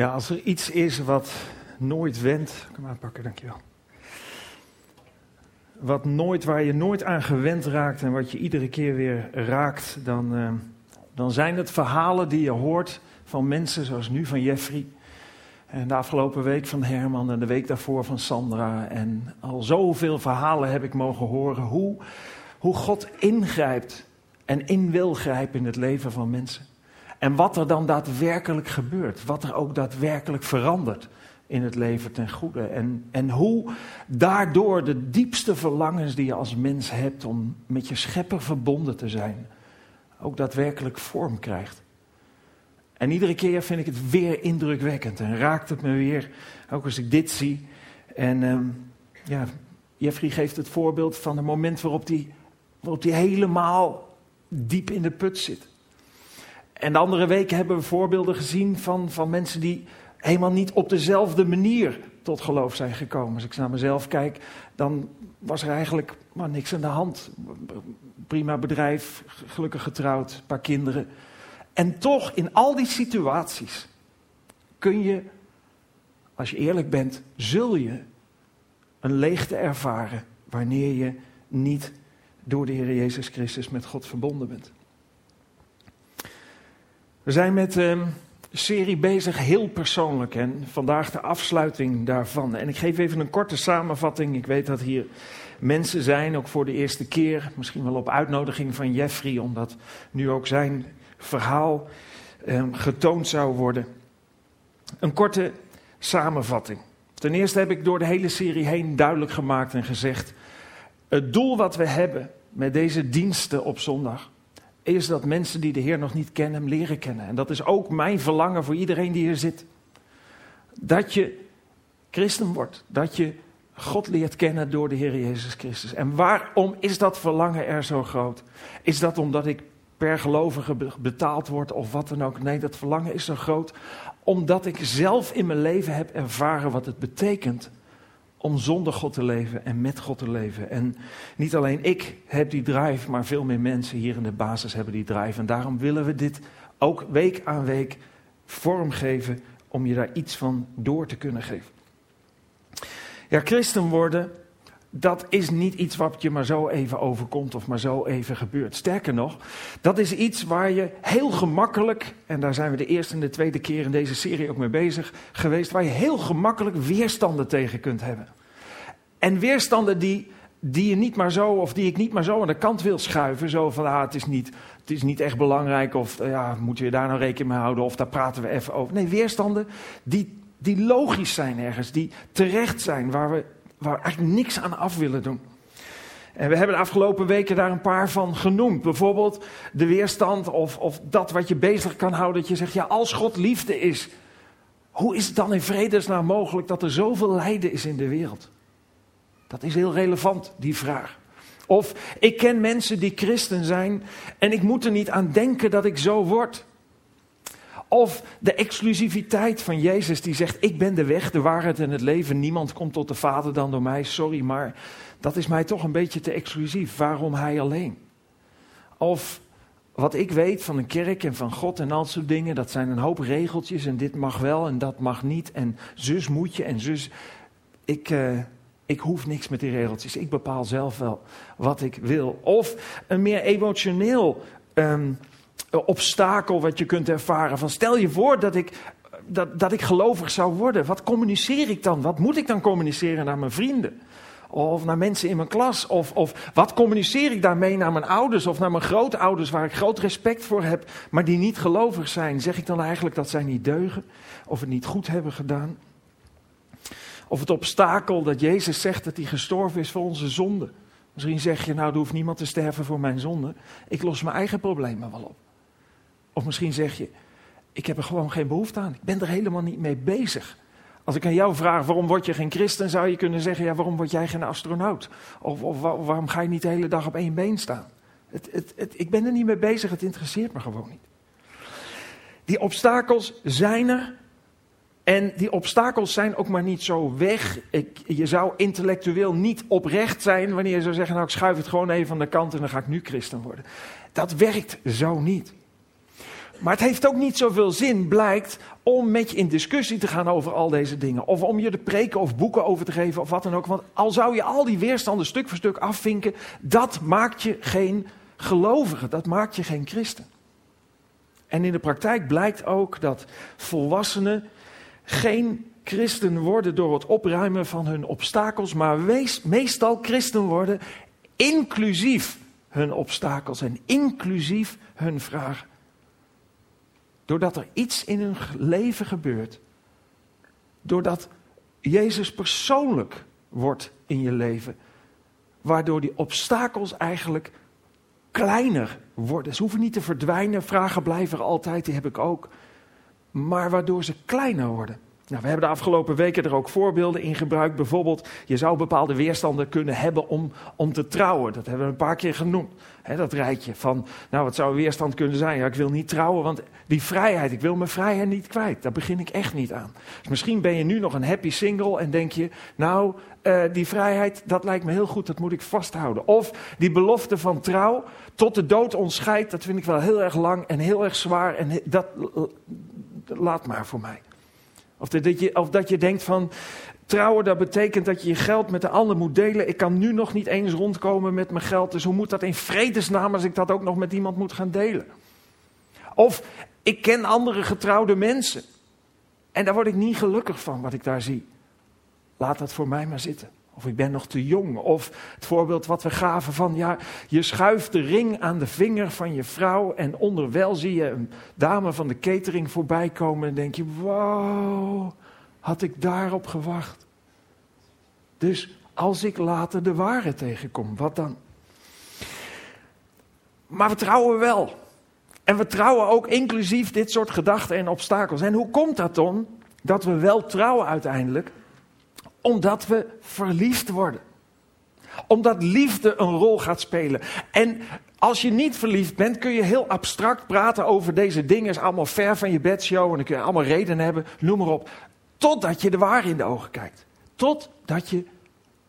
Ja, als er iets is wat nooit wendt. Kom maar pakken, dankjewel. Wat nooit, waar je nooit aan gewend raakt en wat je iedere keer weer raakt, dan, uh, dan zijn het verhalen die je hoort van mensen zoals nu van Jeffrey. En de afgelopen week van Herman en de week daarvoor van Sandra. En al zoveel verhalen heb ik mogen horen hoe, hoe God ingrijpt en in wil grijpen in het leven van mensen. En wat er dan daadwerkelijk gebeurt. Wat er ook daadwerkelijk verandert in het leven ten goede. En, en hoe daardoor de diepste verlangens die je als mens hebt om met je schepper verbonden te zijn, ook daadwerkelijk vorm krijgt. En iedere keer vind ik het weer indrukwekkend en raakt het me weer, ook als ik dit zie. En um, ja, Jeffrey geeft het voorbeeld van het moment waarop hij waarop die helemaal diep in de put zit. En de andere weken hebben we voorbeelden gezien van, van mensen die helemaal niet op dezelfde manier tot geloof zijn gekomen. Als ik naar mezelf kijk, dan was er eigenlijk maar niks aan de hand. Prima bedrijf, gelukkig getrouwd, een paar kinderen. En toch, in al die situaties kun je, als je eerlijk bent, zul je een leegte ervaren wanneer je niet door de Heer Jezus Christus met God verbonden bent. We zijn met een ehm, serie bezig, heel persoonlijk. En vandaag de afsluiting daarvan. En ik geef even een korte samenvatting. Ik weet dat hier mensen zijn, ook voor de eerste keer. Misschien wel op uitnodiging van Jeffrey, omdat nu ook zijn verhaal eh, getoond zou worden. Een korte samenvatting. Ten eerste heb ik door de hele serie heen duidelijk gemaakt en gezegd: het doel wat we hebben met deze diensten op zondag is dat mensen die de Heer nog niet kennen, hem leren kennen. En dat is ook mijn verlangen voor iedereen die hier zit. Dat je christen wordt, dat je God leert kennen door de Heer Jezus Christus. En waarom is dat verlangen er zo groot? Is dat omdat ik per gelovige betaald word of wat dan ook? Nee, dat verlangen is zo groot omdat ik zelf in mijn leven heb ervaren wat het betekent om zonder God te leven en met God te leven. En niet alleen ik heb die drive, maar veel meer mensen hier in de basis hebben die drive. En daarom willen we dit ook week aan week vormgeven om je daar iets van door te kunnen geven. Ja, christen worden, dat is niet iets wat je maar zo even overkomt of maar zo even gebeurt. Sterker nog, dat is iets waar je heel gemakkelijk, en daar zijn we de eerste en de tweede keer in deze serie ook mee bezig geweest, waar je heel gemakkelijk weerstanden tegen kunt hebben. En weerstanden die, die je niet maar zo, of die ik niet maar zo aan de kant wil schuiven. Zo van, ah, het is niet, het is niet echt belangrijk, of ja, moeten we daar nou rekening mee houden, of daar praten we even over. Nee, weerstanden die, die logisch zijn ergens, die terecht zijn, waar we waar eigenlijk niks aan af willen doen. En we hebben de afgelopen weken daar een paar van genoemd. Bijvoorbeeld de weerstand of, of dat wat je bezig kan houden. Dat je zegt, ja, als God liefde is, hoe is het dan in vredesnaam mogelijk dat er zoveel lijden is in de wereld? Dat is heel relevant, die vraag. Of ik ken mensen die christen zijn en ik moet er niet aan denken dat ik zo word. Of de exclusiviteit van Jezus die zegt: Ik ben de weg, de waarheid en het leven. Niemand komt tot de Vader dan door mij. Sorry, maar dat is mij toch een beetje te exclusief. Waarom hij alleen? Of wat ik weet van een kerk en van God en al soort dingen, dat zijn een hoop regeltjes en dit mag wel en dat mag niet en zus moet je en zus. Ik, uh, ik hoef niks met die regeltjes. Ik bepaal zelf wel wat ik wil. Of een meer emotioneel um, obstakel wat je kunt ervaren. Van stel je voor dat ik, dat, dat ik gelovig zou worden. Wat communiceer ik dan? Wat moet ik dan communiceren naar mijn vrienden? Of naar mensen in mijn klas? Of, of wat communiceer ik daarmee naar mijn ouders of naar mijn grootouders waar ik groot respect voor heb, maar die niet gelovig zijn? Zeg ik dan eigenlijk dat zij niet deugen of het niet goed hebben gedaan? Of het obstakel dat Jezus zegt dat hij gestorven is voor onze zonde. Misschien zeg je, nou, er hoeft niemand te sterven voor mijn zonde. Ik los mijn eigen problemen wel op. Of misschien zeg je, ik heb er gewoon geen behoefte aan. Ik ben er helemaal niet mee bezig. Als ik aan jou vraag, waarom word je geen christen, zou je kunnen zeggen, ja, waarom word jij geen astronaut? Of, of waarom ga je niet de hele dag op één been staan? Het, het, ik ben er niet mee bezig, het interesseert me gewoon niet. Die obstakels zijn er, en die obstakels zijn ook maar niet zo weg. Je zou intellectueel niet oprecht zijn wanneer je zou zeggen: Nou, ik schuif het gewoon even aan de kant en dan ga ik nu christen worden. Dat werkt zo niet. Maar het heeft ook niet zoveel zin, blijkt, om met je in discussie te gaan over al deze dingen. Of om je de preken of boeken over te geven of wat dan ook. Want al zou je al die weerstanden stuk voor stuk afvinken, dat maakt je geen gelovige, dat maakt je geen christen. En in de praktijk blijkt ook dat volwassenen geen christen worden door het opruimen van hun obstakels, maar meestal christen worden inclusief hun obstakels en inclusief hun vragen. Doordat er iets in hun leven gebeurt. Doordat Jezus persoonlijk wordt in je leven. Waardoor die obstakels eigenlijk kleiner worden. Ze hoeven niet te verdwijnen, vragen blijven er altijd, die heb ik ook. Maar waardoor ze kleiner worden. Nou, we hebben de afgelopen weken er ook voorbeelden in gebruikt. Bijvoorbeeld, je zou bepaalde weerstanden kunnen hebben om, om te trouwen. Dat hebben we een paar keer genoemd. dat rijtje van, nou wat zou weerstand kunnen zijn? Ja, ik wil niet trouwen, want die vrijheid, ik wil mijn vrijheid niet kwijt. Daar begin ik echt niet aan. Dus misschien ben je nu nog een happy single en denk je, nou, uh, die vrijheid, dat lijkt me heel goed, dat moet ik vasthouden. Of die belofte van trouw, tot de dood ons scheidt, dat vind ik wel heel erg lang en heel erg zwaar. En dat, laat maar voor mij. Of dat, je, of dat je denkt van, trouwen dat betekent dat je je geld met de ander moet delen. Ik kan nu nog niet eens rondkomen met mijn geld, dus hoe moet dat in vredesnaam als ik dat ook nog met iemand moet gaan delen? Of ik ken andere getrouwde mensen en daar word ik niet gelukkig van wat ik daar zie. Laat dat voor mij maar zitten. Of ik ben nog te jong. Of het voorbeeld wat we gaven van, ja, je schuift de ring aan de vinger van je vrouw en onderwijl zie je een dame van de catering voorbij komen en denk je, wow, had ik daarop gewacht. Dus als ik later de ware tegenkom, wat dan? Maar we trouwen wel. En we trouwen ook inclusief dit soort gedachten en obstakels. En hoe komt dat dan? Dat we wel trouwen uiteindelijk omdat we verliefd worden. Omdat liefde een rol gaat spelen. En als je niet verliefd bent, kun je heel abstract praten over deze dingen. Is allemaal ver van je bedshow en dan kun je allemaal redenen hebben, noem maar op. Totdat je de waar in de ogen kijkt. Totdat je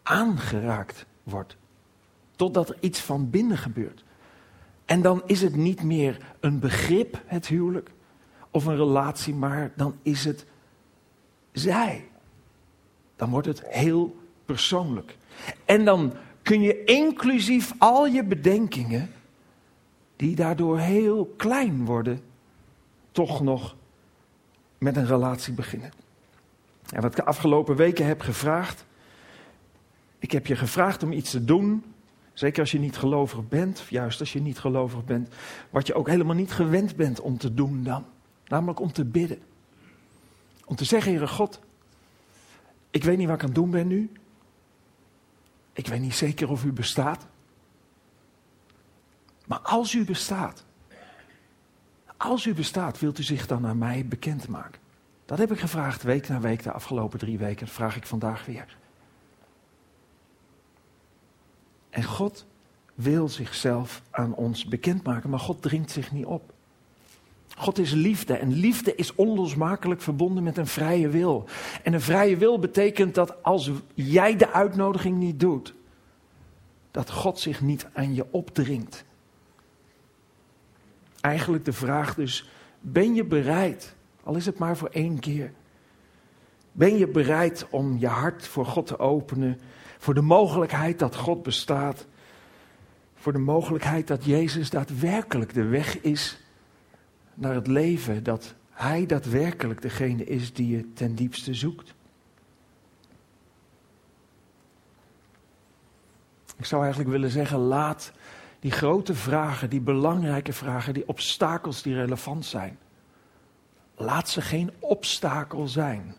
aangeraakt wordt. Totdat er iets van binnen gebeurt. En dan is het niet meer een begrip, het huwelijk, of een relatie, maar dan is het zij dan wordt het heel persoonlijk. En dan kun je inclusief al je bedenkingen, die daardoor heel klein worden, toch nog met een relatie beginnen. En wat ik de afgelopen weken heb gevraagd, ik heb je gevraagd om iets te doen, zeker als je niet gelovig bent, of juist als je niet gelovig bent, wat je ook helemaal niet gewend bent om te doen dan. Namelijk om te bidden. Om te zeggen, Heere God, ik weet niet wat ik aan het doen ben nu. Ik weet niet zeker of u bestaat. Maar als u bestaat, als u bestaat, wilt u zich dan aan mij bekendmaken? Dat heb ik gevraagd week na week de afgelopen drie weken. Dat vraag ik vandaag weer. En God wil zichzelf aan ons bekendmaken, maar God dringt zich niet op. God is liefde en liefde is onlosmakelijk verbonden met een vrije wil. En een vrije wil betekent dat als jij de uitnodiging niet doet, dat God zich niet aan je opdringt. Eigenlijk de vraag dus, ben je bereid, al is het maar voor één keer, ben je bereid om je hart voor God te openen, voor de mogelijkheid dat God bestaat, voor de mogelijkheid dat Jezus daadwerkelijk de weg is naar het leven dat Hij daadwerkelijk degene is die je ten diepste zoekt. Ik zou eigenlijk willen zeggen, laat die grote vragen, die belangrijke vragen, die obstakels die relevant zijn, laat ze geen obstakel zijn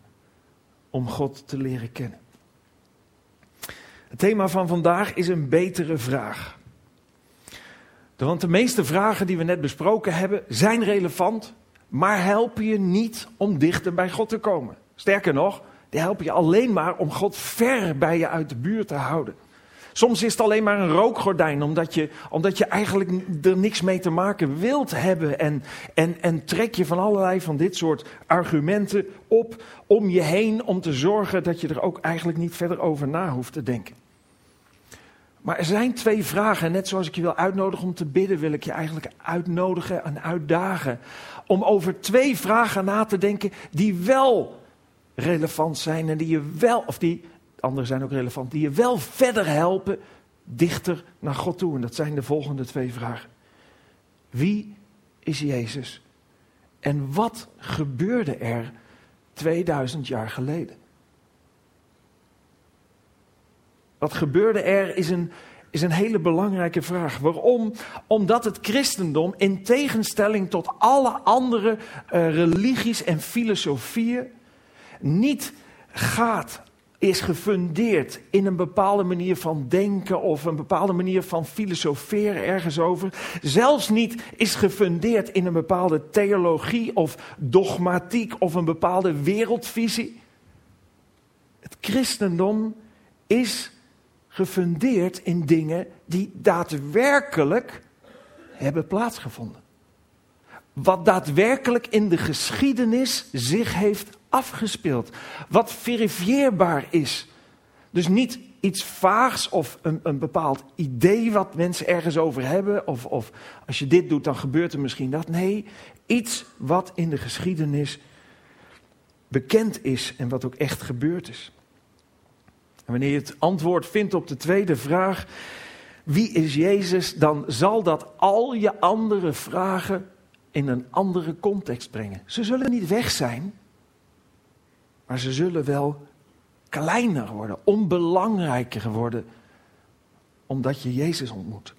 om God te leren kennen. Het thema van vandaag is een betere vraag. Want de meeste vragen die we net besproken hebben zijn relevant, maar helpen je niet om dichter bij God te komen. Sterker nog, die helpen je alleen maar om God ver bij je uit de buurt te houden. Soms is het alleen maar een rookgordijn, omdat je, omdat je eigenlijk er niks mee te maken wilt hebben. En, en, en trek je van allerlei van dit soort argumenten op om je heen om te zorgen dat je er ook eigenlijk niet verder over na hoeft te denken. Maar er zijn twee vragen. En net zoals ik je wil uitnodigen om te bidden, wil ik je eigenlijk uitnodigen en uitdagen. Om over twee vragen na te denken die wel relevant zijn en die je wel, of die, andere zijn ook relevant, die je wel verder helpen dichter naar God toe. En dat zijn de volgende twee vragen. Wie is Jezus? En wat gebeurde er 2000 jaar geleden? Wat gebeurde er is een, is een hele belangrijke vraag. Waarom? Omdat het christendom in tegenstelling tot alle andere uh, religies en filosofieën niet gaat, is gefundeerd in een bepaalde manier van denken of een bepaalde manier van filosoferen ergens over. Zelfs niet is gefundeerd in een bepaalde theologie of dogmatiek of een bepaalde wereldvisie. Het christendom is gefundeerd in dingen die daadwerkelijk hebben plaatsgevonden. Wat daadwerkelijk in de geschiedenis zich heeft afgespeeld. Wat verifieerbaar is. Dus niet iets vaags of een, een bepaald idee wat mensen ergens over hebben. Of, of als je dit doet, dan gebeurt er misschien dat. Nee, iets wat in de geschiedenis bekend is en wat ook echt gebeurd is. En wanneer je het antwoord vindt op de tweede vraag, wie is Jezus, dan zal dat al je andere vragen in een andere context brengen. Ze zullen niet weg zijn, maar ze zullen wel kleiner worden, onbelangrijker worden, omdat je Jezus ontmoet.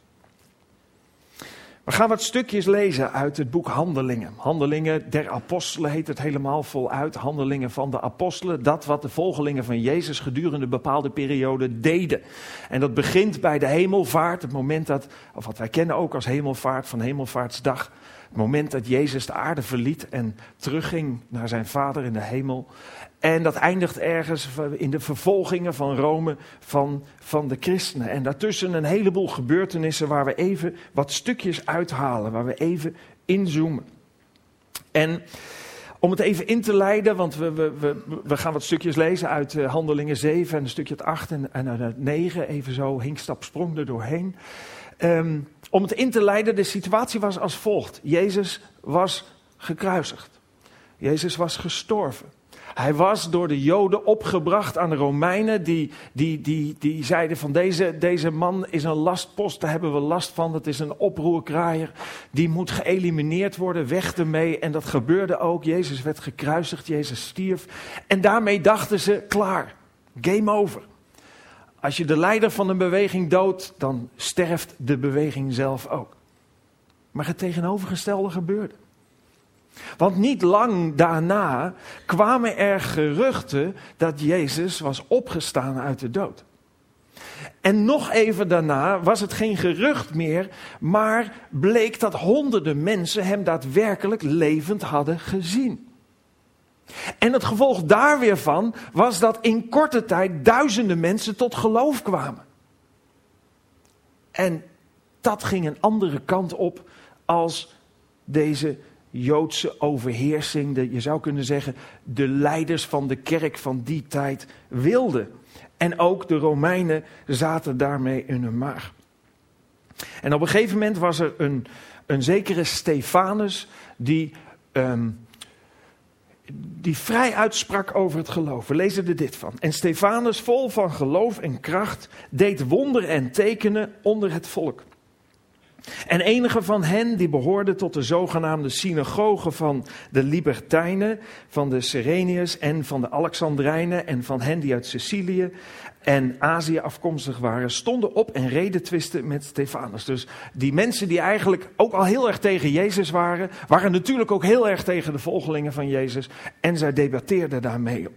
We gaan wat stukjes lezen uit het boek Handelingen. Handelingen der Apostelen heet het helemaal voluit. Handelingen van de Apostelen. Dat wat de volgelingen van Jezus gedurende bepaalde periode deden. En dat begint bij de hemelvaart. Het moment dat, of wat wij kennen ook als hemelvaart van hemelvaartsdag. Het moment dat Jezus de aarde verliet en terugging naar zijn Vader in de hemel. En dat eindigt ergens in de vervolgingen van Rome van, van de christenen. En daartussen een heleboel gebeurtenissen waar we even wat stukjes uithalen, waar we even inzoomen. En om het even in te leiden, want we, we, we, we gaan wat stukjes lezen uit uh, Handelingen 7 en een stukje het 8 en, en het 9, even zo hinkstap sprong er doorheen. Um, om het in te leiden, de situatie was als volgt. Jezus was gekruisigd. Jezus was gestorven. Hij was door de Joden opgebracht aan de Romeinen, die, die, die, die zeiden van deze, deze man is een lastpost, daar hebben we last van, dat is een oproerkraaier, die moet geëlimineerd worden, weg ermee. En dat gebeurde ook, Jezus werd gekruisigd, Jezus stierf. En daarmee dachten ze, klaar, game over. Als je de leider van een beweging doodt, dan sterft de beweging zelf ook. Maar het tegenovergestelde gebeurde. Want niet lang daarna kwamen er geruchten dat Jezus was opgestaan uit de dood. En nog even daarna was het geen gerucht meer, maar bleek dat honderden mensen hem daadwerkelijk levend hadden gezien. En het gevolg daar weer van was dat in korte tijd duizenden mensen tot geloof kwamen. En dat ging een andere kant op als deze Joodse overheersing, de, je zou kunnen zeggen, de leiders van de kerk van die tijd wilden. En ook de Romeinen zaten daarmee in hun maag. En op een gegeven moment was er een, een zekere Stefanus die, um, die vrij uitsprak over het geloof. We lezen er dit van. En Stefanus, vol van geloof en kracht, deed wonderen en tekenen onder het volk. En enige van hen die behoorden tot de zogenaamde synagoge van de Libertijnen, van de Sereniërs en van de Alexandrijnen en van hen die uit Sicilië en Azië afkomstig waren, stonden op en reden twisten met Stefanus. Dus die mensen die eigenlijk ook al heel erg tegen Jezus waren, waren natuurlijk ook heel erg tegen de volgelingen van Jezus en zij debatteerden daarmee.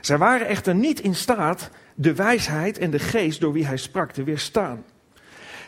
Zij waren echter niet in staat de wijsheid en de geest door wie hij sprak te weerstaan.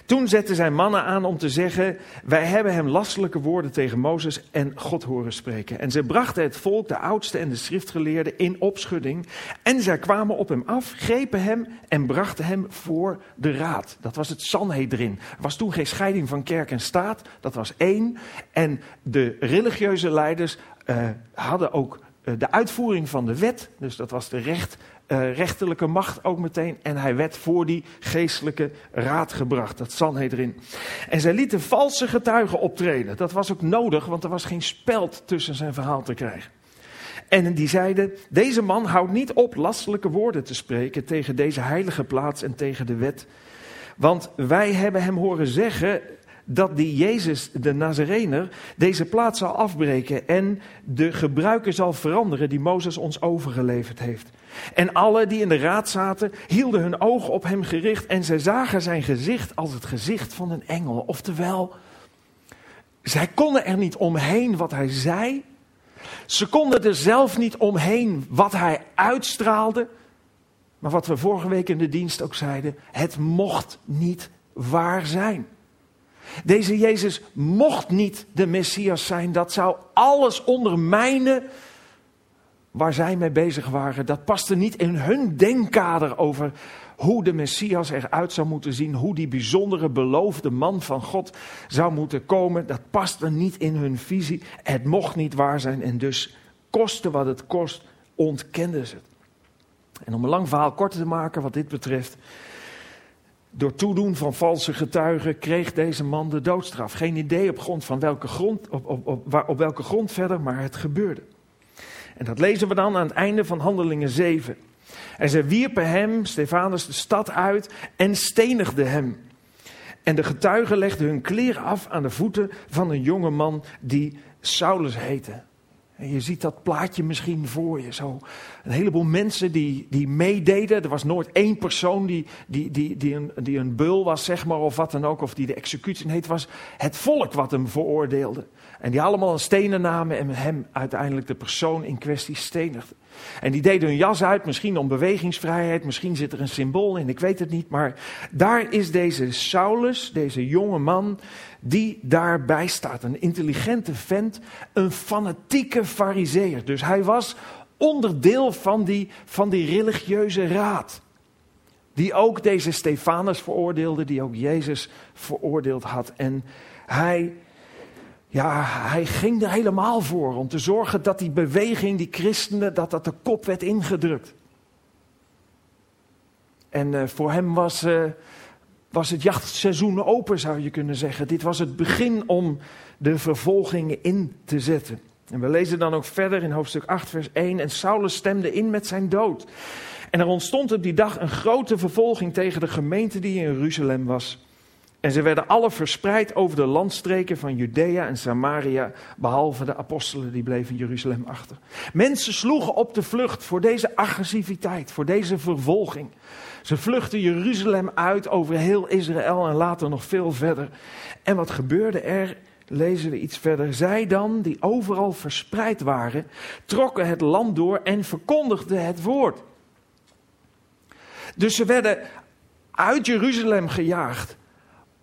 Toen zetten zijn mannen aan om te zeggen: Wij hebben hem lastelijke woorden tegen Mozes en God horen spreken. En zij brachten het volk, de oudsten en de schriftgeleerden, in opschudding. En zij kwamen op hem af, grepen hem en brachten hem voor de raad. Dat was het Sanhedrin. Er was toen geen scheiding van kerk en staat, dat was één. En de religieuze leiders uh, hadden ook uh, de uitvoering van de wet, dus dat was de recht uh, rechterlijke macht ook meteen. En hij werd voor die geestelijke raad gebracht, dat Sanhedrin. En zij lieten valse getuigen optreden. Dat was ook nodig, want er was geen speld tussen zijn verhaal te krijgen. En die zeiden, deze man houdt niet op lastelijke woorden te spreken tegen deze heilige plaats en tegen de wet. Want wij hebben hem horen zeggen dat die Jezus, de Nazarener, deze plaats zal afbreken en de gebruiken zal veranderen die Mozes ons overgeleverd heeft. En alle die in de raad zaten, hielden hun ogen op hem gericht en zij zagen zijn gezicht als het gezicht van een engel. Oftewel, zij konden er niet omheen wat hij zei. Ze konden er zelf niet omheen wat hij uitstraalde. Maar wat we vorige week in de dienst ook zeiden, het mocht niet waar zijn. Deze Jezus mocht niet de Messias zijn. Dat zou alles ondermijnen waar zij mee bezig waren. Dat paste niet in hun denkkader over hoe de Messias eruit zou moeten zien. Hoe die bijzondere beloofde man van God zou moeten komen. Dat paste niet in hun visie. Het mocht niet waar zijn en dus koste wat het kost, ontkenden ze het. En om een lang verhaal kort te maken wat dit betreft. Door toedoen van valse getuigen kreeg deze man de doodstraf. Geen idee op grond van welke grond, op welke grond verder, maar het gebeurde. En dat lezen we dan aan het einde van Handelingen 7. En zij wierpen hem, Stefanus, de stad uit en stenigden hem. En de getuigen legden hun kleren af aan de voeten van een jonge man die Saulus heette. En je ziet dat plaatje misschien voor je. Zo een heleboel mensen die, die meededen. Er was nooit één persoon die, die, die, die, een, die een beul was, zeg maar, of wat dan ook. Of die de executie heet. was het volk wat hem veroordeelde. En die allemaal een stenen namen en hem uiteindelijk de persoon in kwestie stenigden. En die deden hun jas uit, misschien om bewegingsvrijheid, misschien zit er een symbool in, ik weet het niet. Maar daar is deze Saulus, deze jonge man, die daarbij staat. Een intelligente vent, een fanatieke fariseer. Dus hij was onderdeel van die, van die religieuze raad. Die ook deze Stefanus veroordeelde, die ook Jezus veroordeeld had. En hij ja, hij ging er helemaal voor om te zorgen dat die beweging, die christenen, dat dat de kop werd ingedrukt. En uh, voor hem was, uh, was het jachtseizoen open, zou je kunnen zeggen. Dit was het begin om de vervolgingen in te zetten. En we lezen dan ook verder in hoofdstuk 8, vers 1. En Saulus stemde in met zijn dood. En er ontstond op die dag een grote vervolging tegen de gemeente die in Jeruzalem was. En ze werden alle verspreid over de landstreken van Judea en Samaria, behalve de apostelen die bleven in Jeruzalem achter. Mensen sloegen op de vlucht voor deze agressiviteit, voor deze vervolging. Ze vluchtten Jeruzalem uit over heel Israël en later nog veel verder. En wat gebeurde er? Lezen we iets verder. Zij dan, die overal verspreid waren, trokken het land door en verkondigden het woord. Dus ze werden uit Jeruzalem gejaagd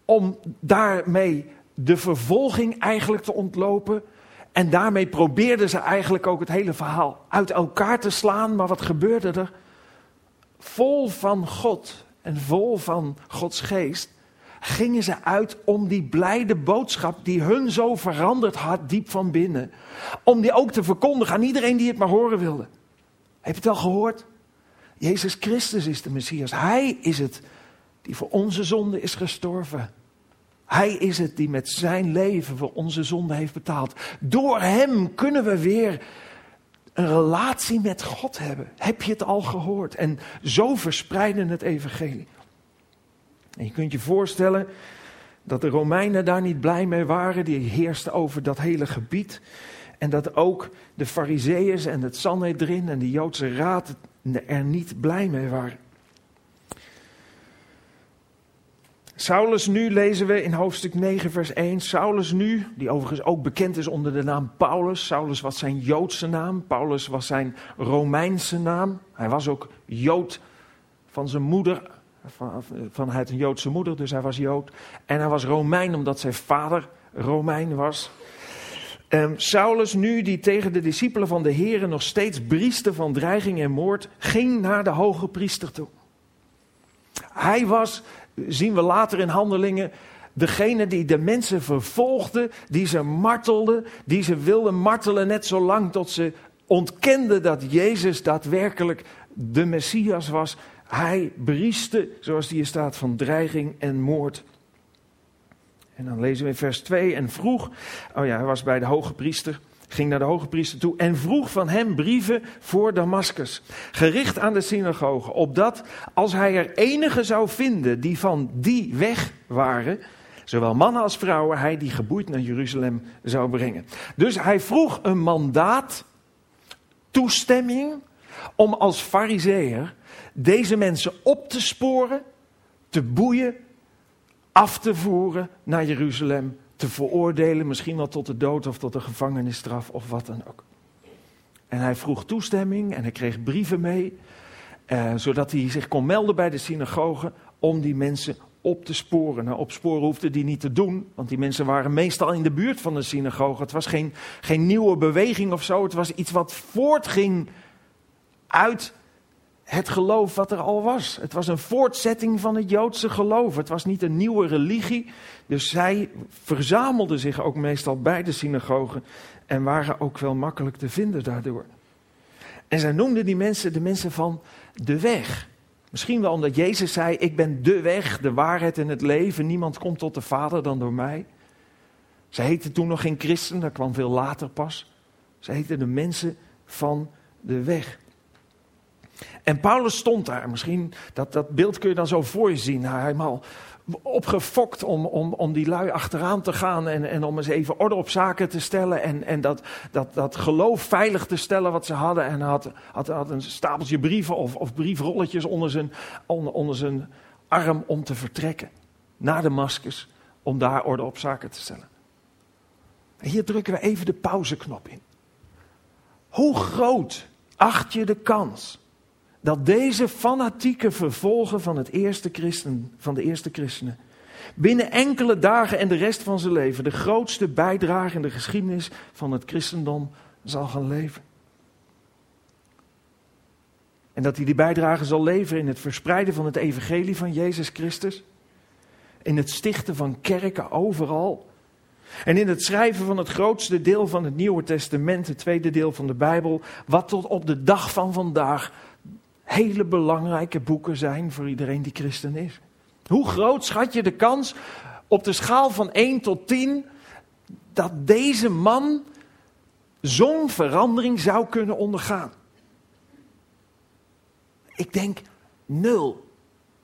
om daarmee de vervolging eigenlijk te ontlopen. En daarmee probeerden ze eigenlijk ook het hele verhaal uit elkaar te slaan. Maar wat gebeurde er? Vol van God en vol van Gods geest gingen ze uit om die blijde boodschap die hun zo veranderd had diep van binnen. Om die ook te verkondigen aan iedereen die het maar horen wilde. Heb je het al gehoord? Jezus Christus is de Messias. Hij is het die voor onze zonde is gestorven. Hij is het die met zijn leven voor onze zonde heeft betaald. Door hem kunnen we weer een relatie met God hebben. Heb je het al gehoord? En zo verspreiden het evangelie. En je kunt je voorstellen dat de Romeinen daar niet blij mee waren. Die heersten over dat hele gebied. En dat ook de Fariseeërs en het Sanhedrin en de Joodse raad er niet blij mee waren. Saulus nu lezen we in hoofdstuk 9, vers 1. Saulus nu, die overigens ook bekend is onder de naam Paulus. Saulus was zijn Joodse naam. Paulus was zijn Romeinse naam. Hij was ook Jood van zijn moeder, van, een Joodse moeder, dus hij was Jood. En hij was Romein omdat zijn vader Romein was. Um, Saulus nu, die tegen de discipelen van de Heeren nog steeds brieste van dreiging en moord, ging naar de hoge priester toe. Hij was zien we later in handelingen, degene die de mensen vervolgde, die ze martelde, die ze wilden martelen net zo lang tot ze ontkenden dat Jezus daadwerkelijk de Messias was. Hij brieste, zoals hier staat, van dreiging en moord. En dan lezen we in vers 2 en vroeg, oh ja, hij was bij de hoge priester, ging naar de hoge priester toe en vroeg van hem brieven voor Damascus, gericht aan de synagoge, opdat als hij er enige zou vinden die van die weg waren, zowel mannen als vrouwen, hij die geboeid naar Jeruzalem zou brengen. Dus hij vroeg een mandaat, toestemming, om als fariseer deze mensen op te sporen, te boeien, af te voeren naar Jeruzalem, te veroordelen, misschien wel tot de dood of tot de gevangenisstraf of wat dan ook. En hij vroeg toestemming en hij kreeg brieven mee, eh, zodat hij zich kon melden bij de synagoge om die mensen op te sporen. Nou, op sporen hoefde die niet te doen, want die mensen waren meestal in de buurt van de synagoge. Het was geen, geen nieuwe beweging of zo, het was iets wat voortging uit het geloof wat er al was. Het was een voortzetting van het Joodse geloof. Het was niet een nieuwe religie. Dus zij verzamelden zich ook meestal bij de synagogen en waren ook wel makkelijk te vinden daardoor. En zij noemden die mensen de mensen van de weg. Misschien wel omdat Jezus zei: Ik ben de weg, de waarheid en het leven. Niemand komt tot de Vader dan door mij. Ze heten toen nog geen christen, dat kwam veel later pas. Ze heten de mensen van de weg. En Paulus stond daar. Misschien dat, dat beeld kun je dan zo voor je zien. Hij helemaal opgefokt om, om, om die lui achteraan te gaan en, en om eens even orde op zaken te stellen en, en dat, dat, dat geloof veilig te stellen wat ze hadden. En had, had, had een stapeltje brieven of, of briefrolletjes onder zijn, onder, onder zijn arm om te vertrekken naar Damascus om daar orde op zaken te stellen. En hier drukken we even de pauzeknop in. Hoe groot acht je de kans dat deze fanatieke vervolger van, het eerste christen, van de eerste christenen binnen enkele dagen en de rest van zijn leven de grootste bijdrage in de geschiedenis van het christendom zal gaan leven. En dat hij die bijdrage zal leveren in het verspreiden van het evangelie van Jezus Christus, in het stichten van kerken overal, en in het schrijven van het grootste deel van het Nieuwe Testament, het tweede deel van de Bijbel, wat tot op de dag van vandaag hele belangrijke boeken zijn voor iedereen die christen is. Hoe groot schat je de kans op de schaal van 1 tot 10 dat deze man zo'n verandering zou kunnen ondergaan? Ik denk nul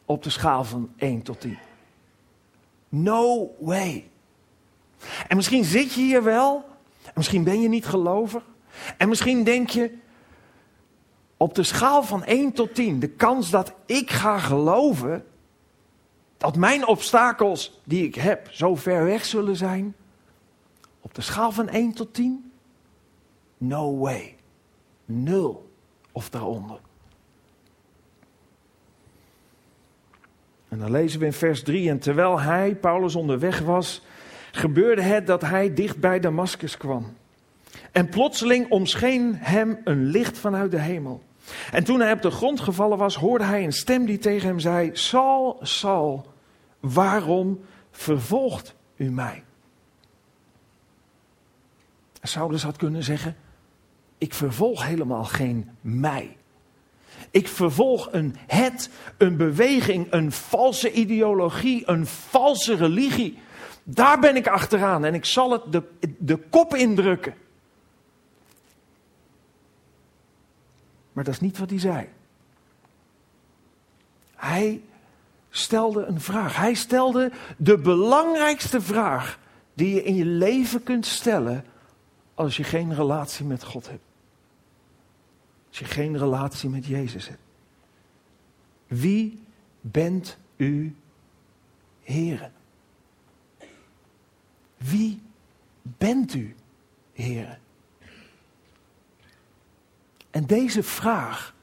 op de schaal van 1 tot 10. No way. En misschien zit je hier wel, en misschien ben je niet gelovig, en misschien denk je, op de schaal van 1 tot 10, de kans dat ik ga geloven dat mijn obstakels die ik heb zo ver weg zullen zijn, op de schaal van 1 tot 10, no way. Nul of daaronder. En dan lezen we in vers 3, en terwijl hij, Paulus, onderweg was, gebeurde het dat hij dicht bij Damascus kwam. En plotseling omscheen hem een licht vanuit de hemel. En toen hij op de grond gevallen was, hoorde hij een stem die tegen hem zei: Saul, Saul, waarom vervolgt u mij? Saulus had kunnen zeggen: Ik vervolg helemaal geen mij. Ik vervolg een het, een beweging, een valse ideologie, een valse religie. Daar ben ik achteraan en ik zal het de, de kop indrukken. Maar dat is niet wat hij zei. Hij stelde een vraag. Hij stelde de belangrijkste vraag die je in je leven kunt stellen als je geen relatie met God hebt. Als je geen relatie met Jezus hebt. Wie bent u, Heere? Wie bent u, Heere? En deze vraag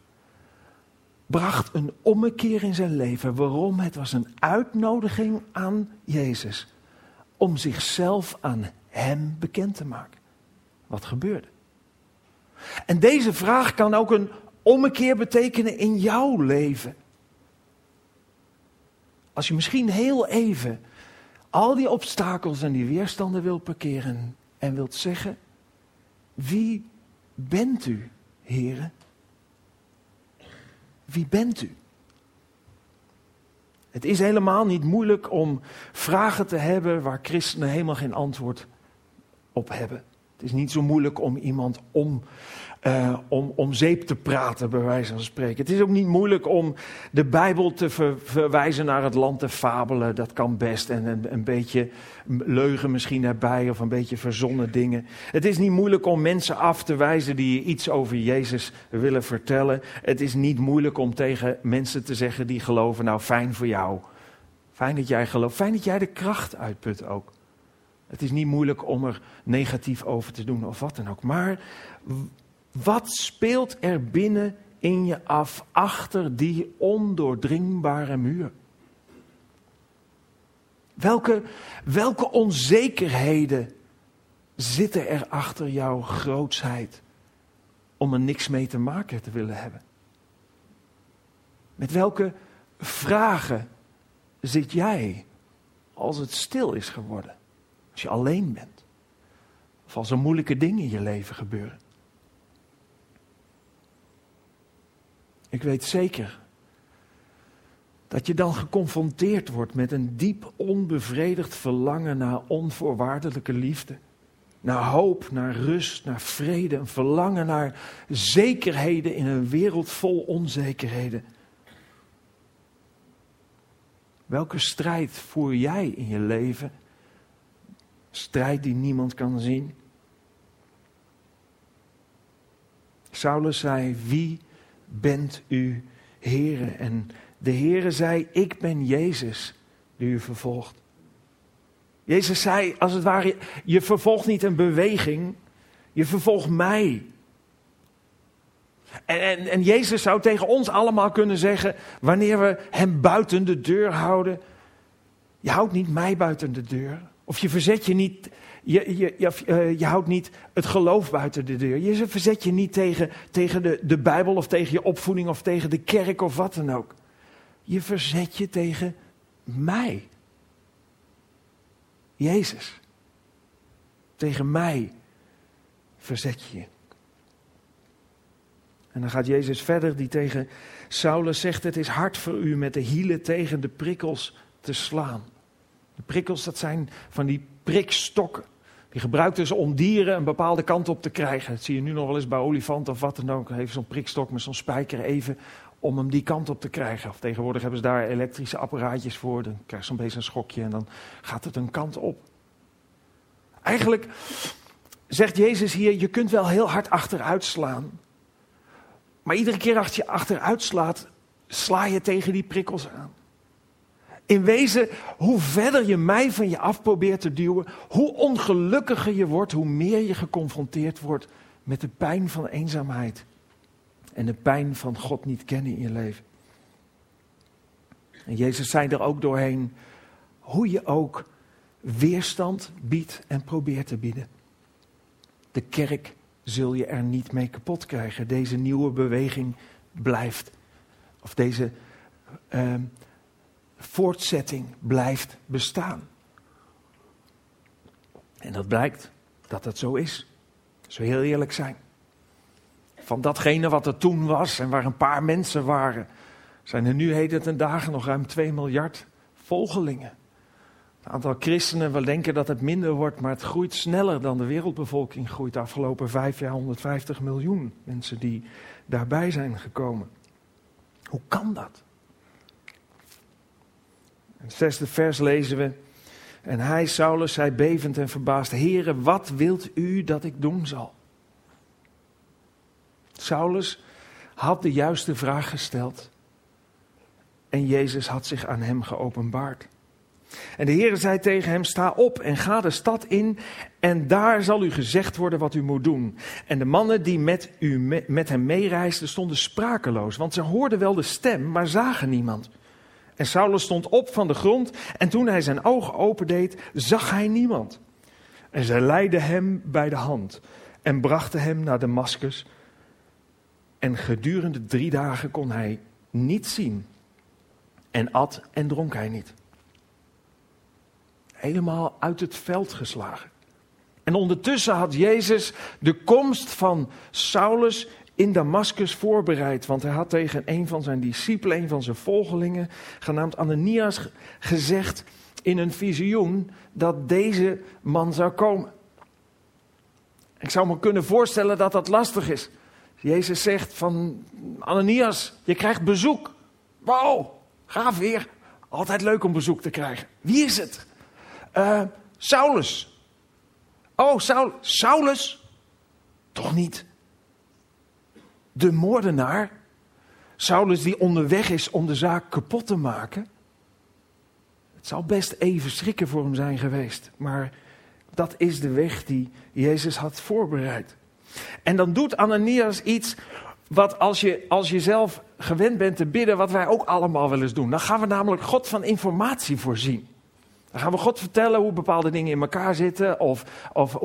bracht een ommekeer in zijn leven. Waarom? Het was een uitnodiging aan Jezus om zichzelf aan Hem bekend te maken. Wat gebeurde? En deze vraag kan ook een ommekeer betekenen in jouw leven. Als je misschien heel even al die obstakels en die weerstanden wilt parkeren en wilt zeggen: Wie bent u? Heren? wie bent u? Het is helemaal niet moeilijk om vragen te hebben waar christenen helemaal geen antwoord op hebben. Het is niet zo moeilijk om iemand om, uh, om, om zeep te praten, bij wijze van spreken. Het is ook niet moeilijk om de Bijbel te verwijzen naar het land te fabelen. Dat kan best. En een, een beetje leugen misschien erbij of een beetje verzonnen dingen. Het is niet moeilijk om mensen af te wijzen die je iets over Jezus willen vertellen. Het is niet moeilijk om tegen mensen te zeggen die geloven, nou fijn voor jou. Fijn dat jij gelooft. Fijn dat jij de kracht uitput ook. Het is niet moeilijk om er negatief over te doen of wat dan ook. Maar wat speelt er binnen in je af achter die ondoordringbare muur? Welke, welke onzekerheden zitten er achter jouw grootsheid om er niks mee te maken te willen hebben? Met welke vragen zit jij als het stil is geworden? Als je alleen bent? Of als er moeilijke dingen in je leven gebeuren? Ik weet zeker dat je dan geconfronteerd wordt met een diep onbevredigd verlangen naar onvoorwaardelijke liefde. Naar hoop, naar rust, naar vrede, een verlangen naar zekerheden in een wereld vol onzekerheden. Welke strijd voer jij in je leven? Strijd die niemand kan zien. Saulus zei: Wie bent u, Heere? En de Heere zei: Ik ben Jezus die u vervolgt. Jezus zei, als het ware, je vervolgt niet een beweging, je vervolgt mij. En, en, en, Jezus zou tegen ons allemaal kunnen zeggen, wanneer we hem buiten de deur houden, je houdt niet mij buiten de deur. Of je verzet je niet, je, je, eh, je, houdt niet het geloof buiten de deur. Je verzet je niet tegen, tegen de, de Bijbel of tegen je opvoeding of tegen de kerk of wat dan ook. Je verzet je tegen mij. Jezus. Tegen mij verzet je je. En dan gaat Jezus verder, die tegen Saulus zegt: Het is hard voor u met de hielen tegen de prikkels te slaan. De prikkels, dat zijn van die prikstokken. Die gebruikten ze om dieren een bepaalde kant op te krijgen. Dat zie je nu nog wel eens bij olifanten of wat dan ook. Even zo'n prikstok met zo'n spijker even om hem die kant op te krijgen. Of tegenwoordig hebben ze daar elektrische apparaatjes voor. Dan krijg je zo'n beetje een schokje en dan gaat het een kant op. Eigenlijk zegt Jezus hier, je kunt wel heel hard achteruit slaan. Maar iedere keer als je achteruit slaat, sla je tegen die prikkels aan. In wezen, hoe verder je mij van je af probeert te duwen, hoe ongelukkiger je wordt, hoe meer je geconfronteerd wordt met de pijn van eenzaamheid en de pijn van God niet kennen in je leven. En Jezus zei er ook doorheen, hoe je ook weerstand biedt en probeert te bieden. De kerk zul je er niet mee kapot krijgen. Deze nieuwe beweging blijft. Of deze uh, voortzetting blijft bestaan. En dat blijkt dat het zo is. We heel eerlijk zijn. Van datgene wat er toen was en waar een paar mensen waren, zijn er nu heden ten dagen nog ruim 2 miljard volgelingen. Het aantal christenen, we denken dat het minder wordt, maar het groeit sneller dan de wereldbevolking groeit. De afgelopen vijf jaar 150 miljoen mensen die daarbij zijn gekomen. Hoe kan dat? Het zesde vers lezen we. En hij, Saulus, zei bevend en verbaasd: Heere, wat wilt u dat ik doen zal? Saulus had de juiste vraag gesteld. En Jezus had zich aan hem geopenbaard. En de Heer zei tegen hem: Sta op en ga de stad in, en daar zal u gezegd worden wat u moet doen. En de mannen die met, u, met hem meereisden stonden sprakeloos, want ze hoorden wel de stem, maar zagen niemand. En Saulus stond op van de grond en toen hij zijn ogen opendeed, zag hij niemand. En zij leidden hem bij de hand en brachten hem naar Damascus. En gedurende drie dagen kon hij niet zien. En at en dronk hij niet. Helemaal uit het veld geslagen. En ondertussen had Jezus de komst van Saulus in Damascus voorbereid. Want hij had tegen een van zijn discipelen, een van zijn volgelingen, genaamd Ananias, gezegd in een visioen dat deze man zou komen. Ik zou me kunnen voorstellen dat dat lastig is. Jezus zegt van Ananias, je krijgt bezoek. Wow, gaaf weer. Altijd leuk om bezoek te krijgen. Wie is het? Uh, Saulus. Oh, Saul, Saulus? Toch niet. De moordenaar. Saulus die onderweg is om de zaak kapot te maken. Het zou best even schrikken voor hem zijn geweest. Maar dat is de weg die Jezus had voorbereid. En dan doet Ananias iets wat als je, als je zelf gewend bent te bidden, wat wij ook allemaal wel eens doen. Dan gaan we namelijk God van informatie voorzien. Dan gaan we God vertellen hoe bepaalde dingen in elkaar zitten of, of,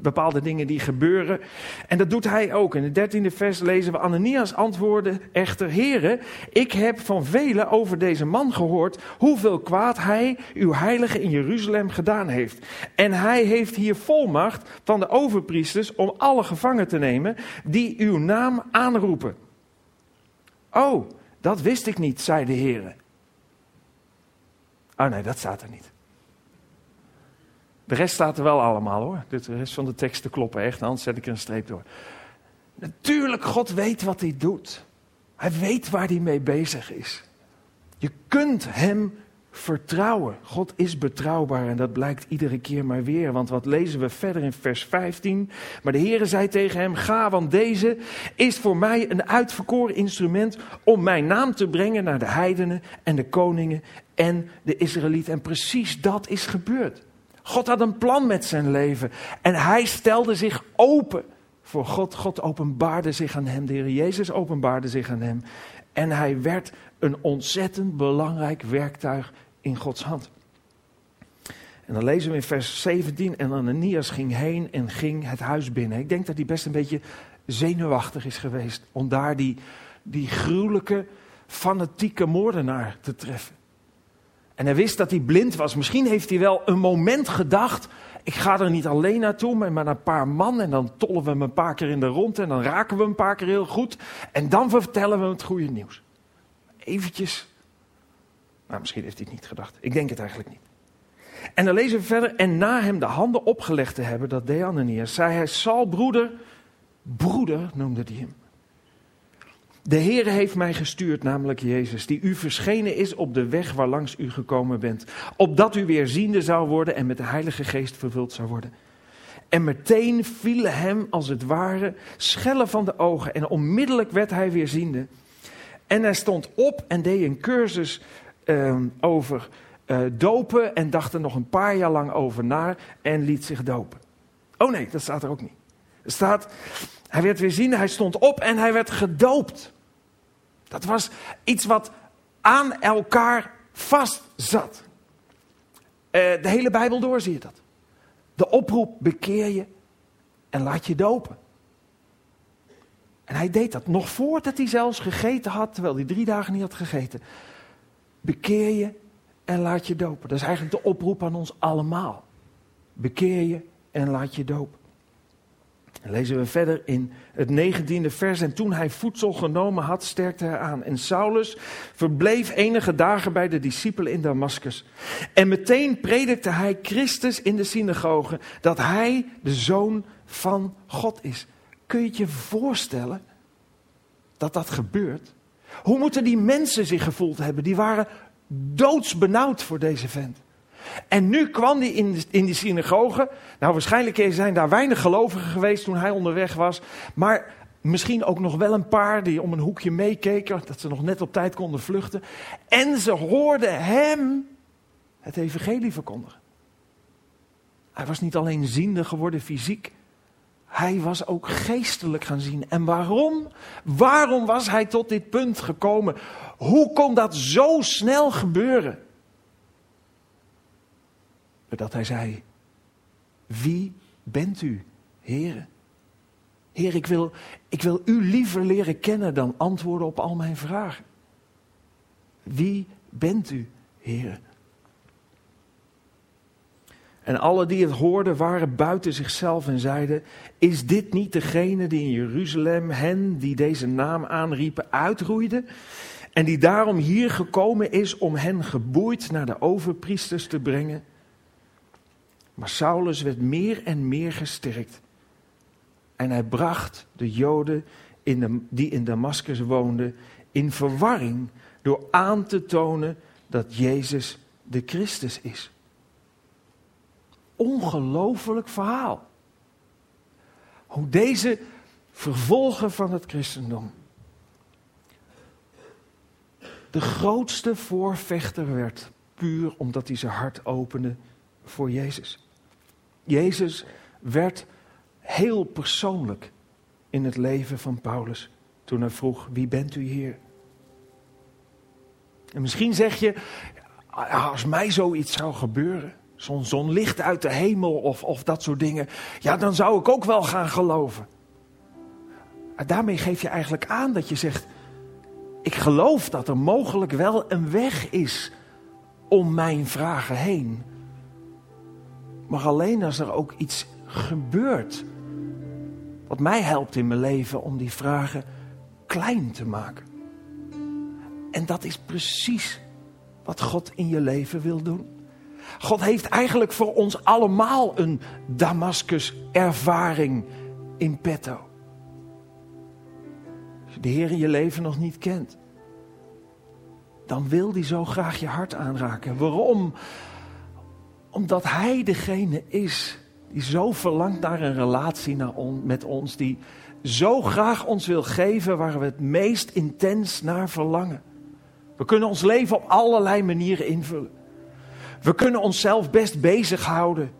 bepaalde dingen die gebeuren. En dat doet hij ook. In het dertiende vers lezen we Ananias antwoorden echter, heren, ik heb van velen over deze man gehoord hoeveel kwaad hij, uw heilige in Jeruzalem, gedaan heeft. En hij heeft hier volmacht van de overpriesters om alle gevangen te nemen die uw naam aanroepen. Oh, dat wist ik niet, zei de heren. Oh nee, dat staat er niet. De rest staat er wel allemaal hoor. De rest van de teksten kloppen echt, anders zet ik er een streep door. Natuurlijk, God weet wat hij doet. Hij weet waar hij mee bezig is. Je kunt hem vertrouwen. God is betrouwbaar en dat blijkt iedere keer maar weer. Want wat lezen we verder in vers 15? Maar de Heere zei tegen hem: Ga, want deze is voor mij een uitverkoren instrument om mijn naam te brengen naar de heidenen en de koningen en de Israëlieten. En precies dat is gebeurd. God had een plan met zijn leven. En hij stelde zich open voor God. God openbaarde zich aan hem. De Heer Jezus openbaarde zich aan hem. En hij werd een ontzettend belangrijk werktuig in Gods hand. En dan lezen we in vers 17. En Ananias ging heen en ging het huis binnen. Ik denk dat hij best een beetje zenuwachtig is geweest. Om daar die, die gruwelijke, fanatieke moordenaar te treffen. En hij wist dat hij blind was. Misschien heeft hij wel een moment gedacht. Ik ga er niet alleen naartoe, maar met een paar man. En dan tollen we hem een paar keer in de rond. En dan raken we een paar keer heel goed. En dan vertellen we hem het goede nieuws. Eventjes. Nou, misschien heeft hij het niet gedacht. Ik denk het eigenlijk niet. En dan lezen we verder. En na hem de handen opgelegd te hebben, dat deed Ananias, zei hij: Sal, broeder. Broeder noemde hij hem. De Heere heeft mij gestuurd, namelijk Jezus, die u verschenen is op de weg waar langs u gekomen bent, opdat u weer ziende zou worden en met de Heilige Geest vervuld zou worden. En meteen vielen hem als het ware schellen van de ogen en onmiddellijk werd hij weer ziende. En hij stond op en deed een cursus uh, over uh, dopen en dacht er nog een paar jaar lang over na en liet zich dopen. Oh nee, dat staat er ook niet. Er staat, hij werd weer ziende, hij stond op en hij werd gedoopt. Dat was iets wat aan elkaar vast zat. Uh, de hele Bijbel door zie je dat. De oproep bekeer je en laat je dopen. En hij deed dat nog voordat hij zelfs gegeten had, terwijl hij drie dagen niet had gegeten. Bekeer je en laat je dopen. Dat is eigenlijk de oproep aan ons allemaal. Bekeer je en laat je dopen. En lezen we verder in het negentiende vers. En toen hij voedsel genomen had, sterkte hij aan. En Saulus verbleef enige dagen bij de discipelen in Damascus. En meteen predikte hij Christus in de synagoge dat hij de zoon van God is. Kun je je voorstellen dat dat gebeurt? Hoe moeten die mensen zich gevoeld hebben? Die waren doodsbenauwd voor deze vent. En nu kwam hij in, in die synagoge. Nou, waarschijnlijk zijn daar weinig gelovigen geweest toen hij onderweg was. Maar misschien ook nog wel een paar die om een hoekje meekeken. Dat ze nog net op tijd konden vluchten. En ze hoorden hem het evangelie verkondigen. Hij was niet alleen ziende geworden fysiek. Hij was ook geestelijk gaan zien. En waarom? Waarom was hij tot dit punt gekomen? Hoe kon dat zo snel gebeuren? Dat hij zei, wie bent u, heren? Heer, ik wil, ik wil u liever leren kennen dan antwoorden op al mijn vragen. Wie bent u, heren? En alle die het hoorden waren buiten zichzelf en zeiden: Is dit niet degene die in Jeruzalem hen die deze naam aanriepen uitroeide? En die daarom hier gekomen is om hen geboeid naar de overpriesters te brengen? Maar Saulus werd meer en meer gesterkt. En hij bracht de Joden in de, die in Damascus woonden in verwarring door aan te tonen dat Jezus de Christus is. Ongelooflijk verhaal. Hoe deze vervolger van het christendom de grootste voorvechter werd, puur omdat hij zijn hart opende voor Jezus. Jezus werd heel persoonlijk in het leven van Paulus toen hij vroeg: Wie bent u hier? En misschien zeg je: Als mij zoiets zou gebeuren, zo'n zon licht uit de hemel of, of dat soort dingen, ja, dan zou ik ook wel gaan geloven. En daarmee geef je eigenlijk aan dat je zegt: Ik geloof dat er mogelijk wel een weg is om mijn vragen heen. Maar alleen als er ook iets gebeurt wat mij helpt in mijn leven om die vragen klein te maken. En dat is precies wat God in je leven wil doen. God heeft eigenlijk voor ons allemaal een Damascus-ervaring in petto. Als je de Heer in je leven nog niet kent, dan wil hij zo graag je hart aanraken. Waarom? Omdat Hij degene is die zo verlangt naar een relatie met ons, die zo graag ons wil geven waar we het meest intens naar verlangen. We kunnen ons leven op allerlei manieren invullen. We kunnen onszelf best bezighouden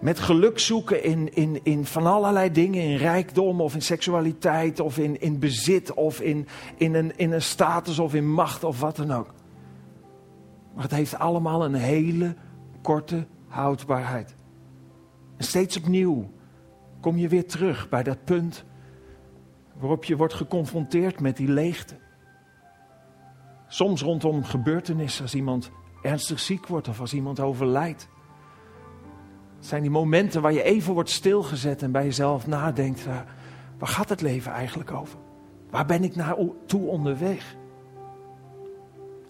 met geluk zoeken in, in, in van allerlei dingen, in rijkdom of in seksualiteit of in, in bezit of in, in, een, in een status of in macht of wat dan ook. Maar het heeft allemaal een hele korte houdbaarheid. En steeds opnieuw kom je weer terug bij dat punt waarop je wordt geconfronteerd met die leegte. Soms rondom gebeurtenissen, als iemand ernstig ziek wordt of als iemand overlijdt. Het zijn die momenten waar je even wordt stilgezet en bij jezelf nadenkt: waar, waar gaat het leven eigenlijk over? Waar ben ik naartoe onderweg?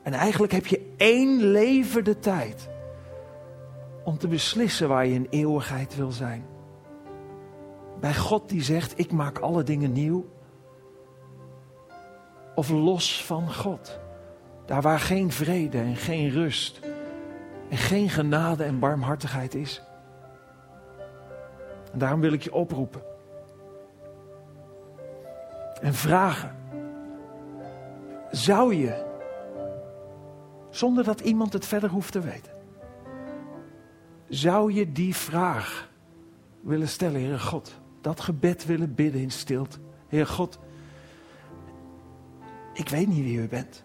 En eigenlijk heb je één leven de tijd om te beslissen waar je in eeuwigheid wil zijn. Bij God die zegt, ik maak alle dingen nieuw. Of los van God. Daar waar geen vrede en geen rust en geen genade en barmhartigheid is. En daarom wil ik je oproepen. En vragen. Zou je, zonder dat iemand het verder hoeft te weten, zou je die vraag willen stellen, Heer God? Dat gebed willen bidden in stilte. Heer God, ik weet niet wie u bent.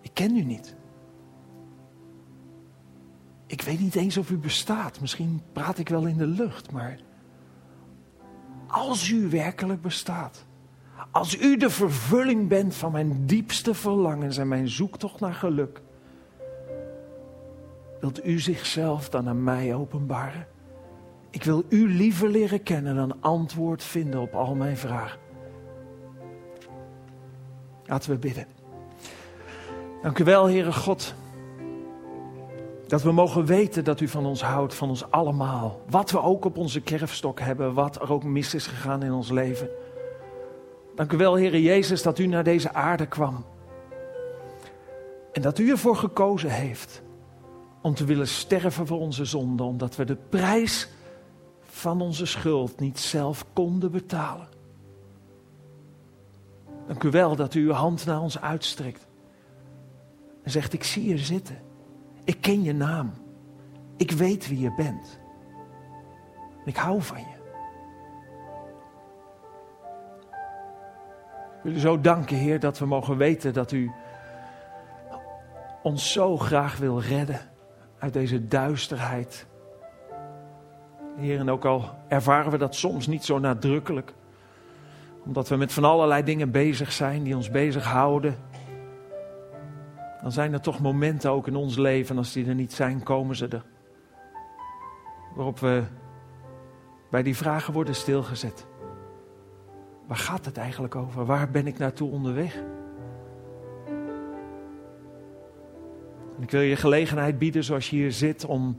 Ik ken u niet. Ik weet niet eens of u bestaat. Misschien praat ik wel in de lucht, maar als u werkelijk bestaat, als u de vervulling bent van mijn diepste verlangens en mijn zoektocht naar geluk, Wilt u zichzelf dan aan mij openbaren? Ik wil u liever leren kennen dan antwoord vinden op al mijn vragen. Laten we bidden. Dank u wel, Heere God. Dat we mogen weten dat u van ons houdt, van ons allemaal. Wat we ook op onze kerfstok hebben, wat er ook mis is gegaan in ons leven. Dank u wel, Heere Jezus, dat u naar deze aarde kwam. En dat u ervoor gekozen heeft om te willen sterven voor onze zonde, omdat we de prijs van onze schuld niet zelf konden betalen. Dank u wel dat u uw hand naar ons uitstrekt en zegt: Ik zie je zitten. Ik ken je naam. Ik weet wie je bent. Ik hou van je. Ik wil u zo danken, Heer, dat we mogen weten dat u ons zo graag wil redden uit deze duisterheid. Heer, en ook al ervaren we dat soms niet zo nadrukkelijk, omdat we met van allerlei dingen bezig zijn die ons bezighouden, dan zijn er toch momenten ook in ons leven, als die er niet zijn, komen ze er. waarop we bij die vragen worden stilgezet. Waar gaat het eigenlijk over? Waar ben ik naartoe onderweg? Ik wil je gelegenheid bieden zoals je hier zit om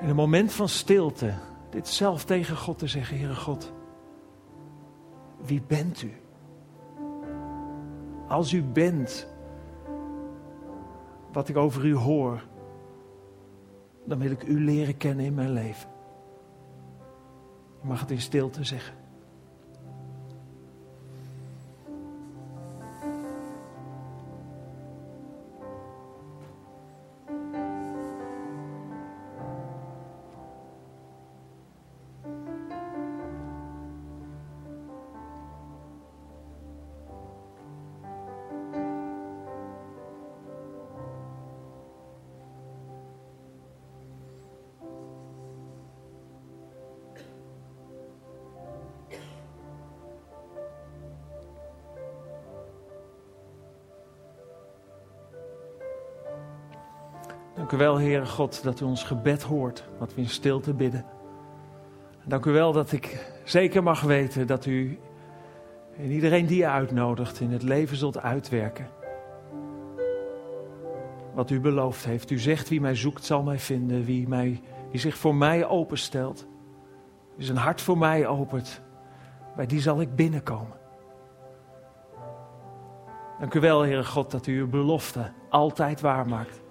in een moment van stilte dit zelf tegen God te zeggen. Heere God, wie bent u? Als u bent wat ik over u hoor, dan wil ik u leren kennen in mijn leven. Je mag het in stilte zeggen. Dank u wel, Heere God, dat u ons gebed hoort, wat we in stilte bidden. Dank u wel dat ik zeker mag weten dat u en iedereen die je uitnodigt in het leven zult uitwerken. Wat u beloofd heeft. U zegt wie mij zoekt zal mij vinden. Wie, mij, wie zich voor mij openstelt. Wie zijn hart voor mij opent. Bij die zal ik binnenkomen. Dank u wel, Heere God, dat u uw belofte altijd waarmaakt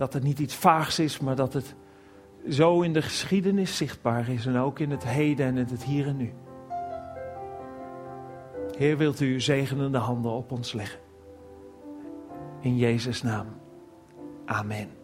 dat het niet iets vaags is, maar dat het zo in de geschiedenis zichtbaar is en ook in het heden en in het hier en nu. Heer, wilt u uw zegenende handen op ons leggen? In Jezus' naam. Amen.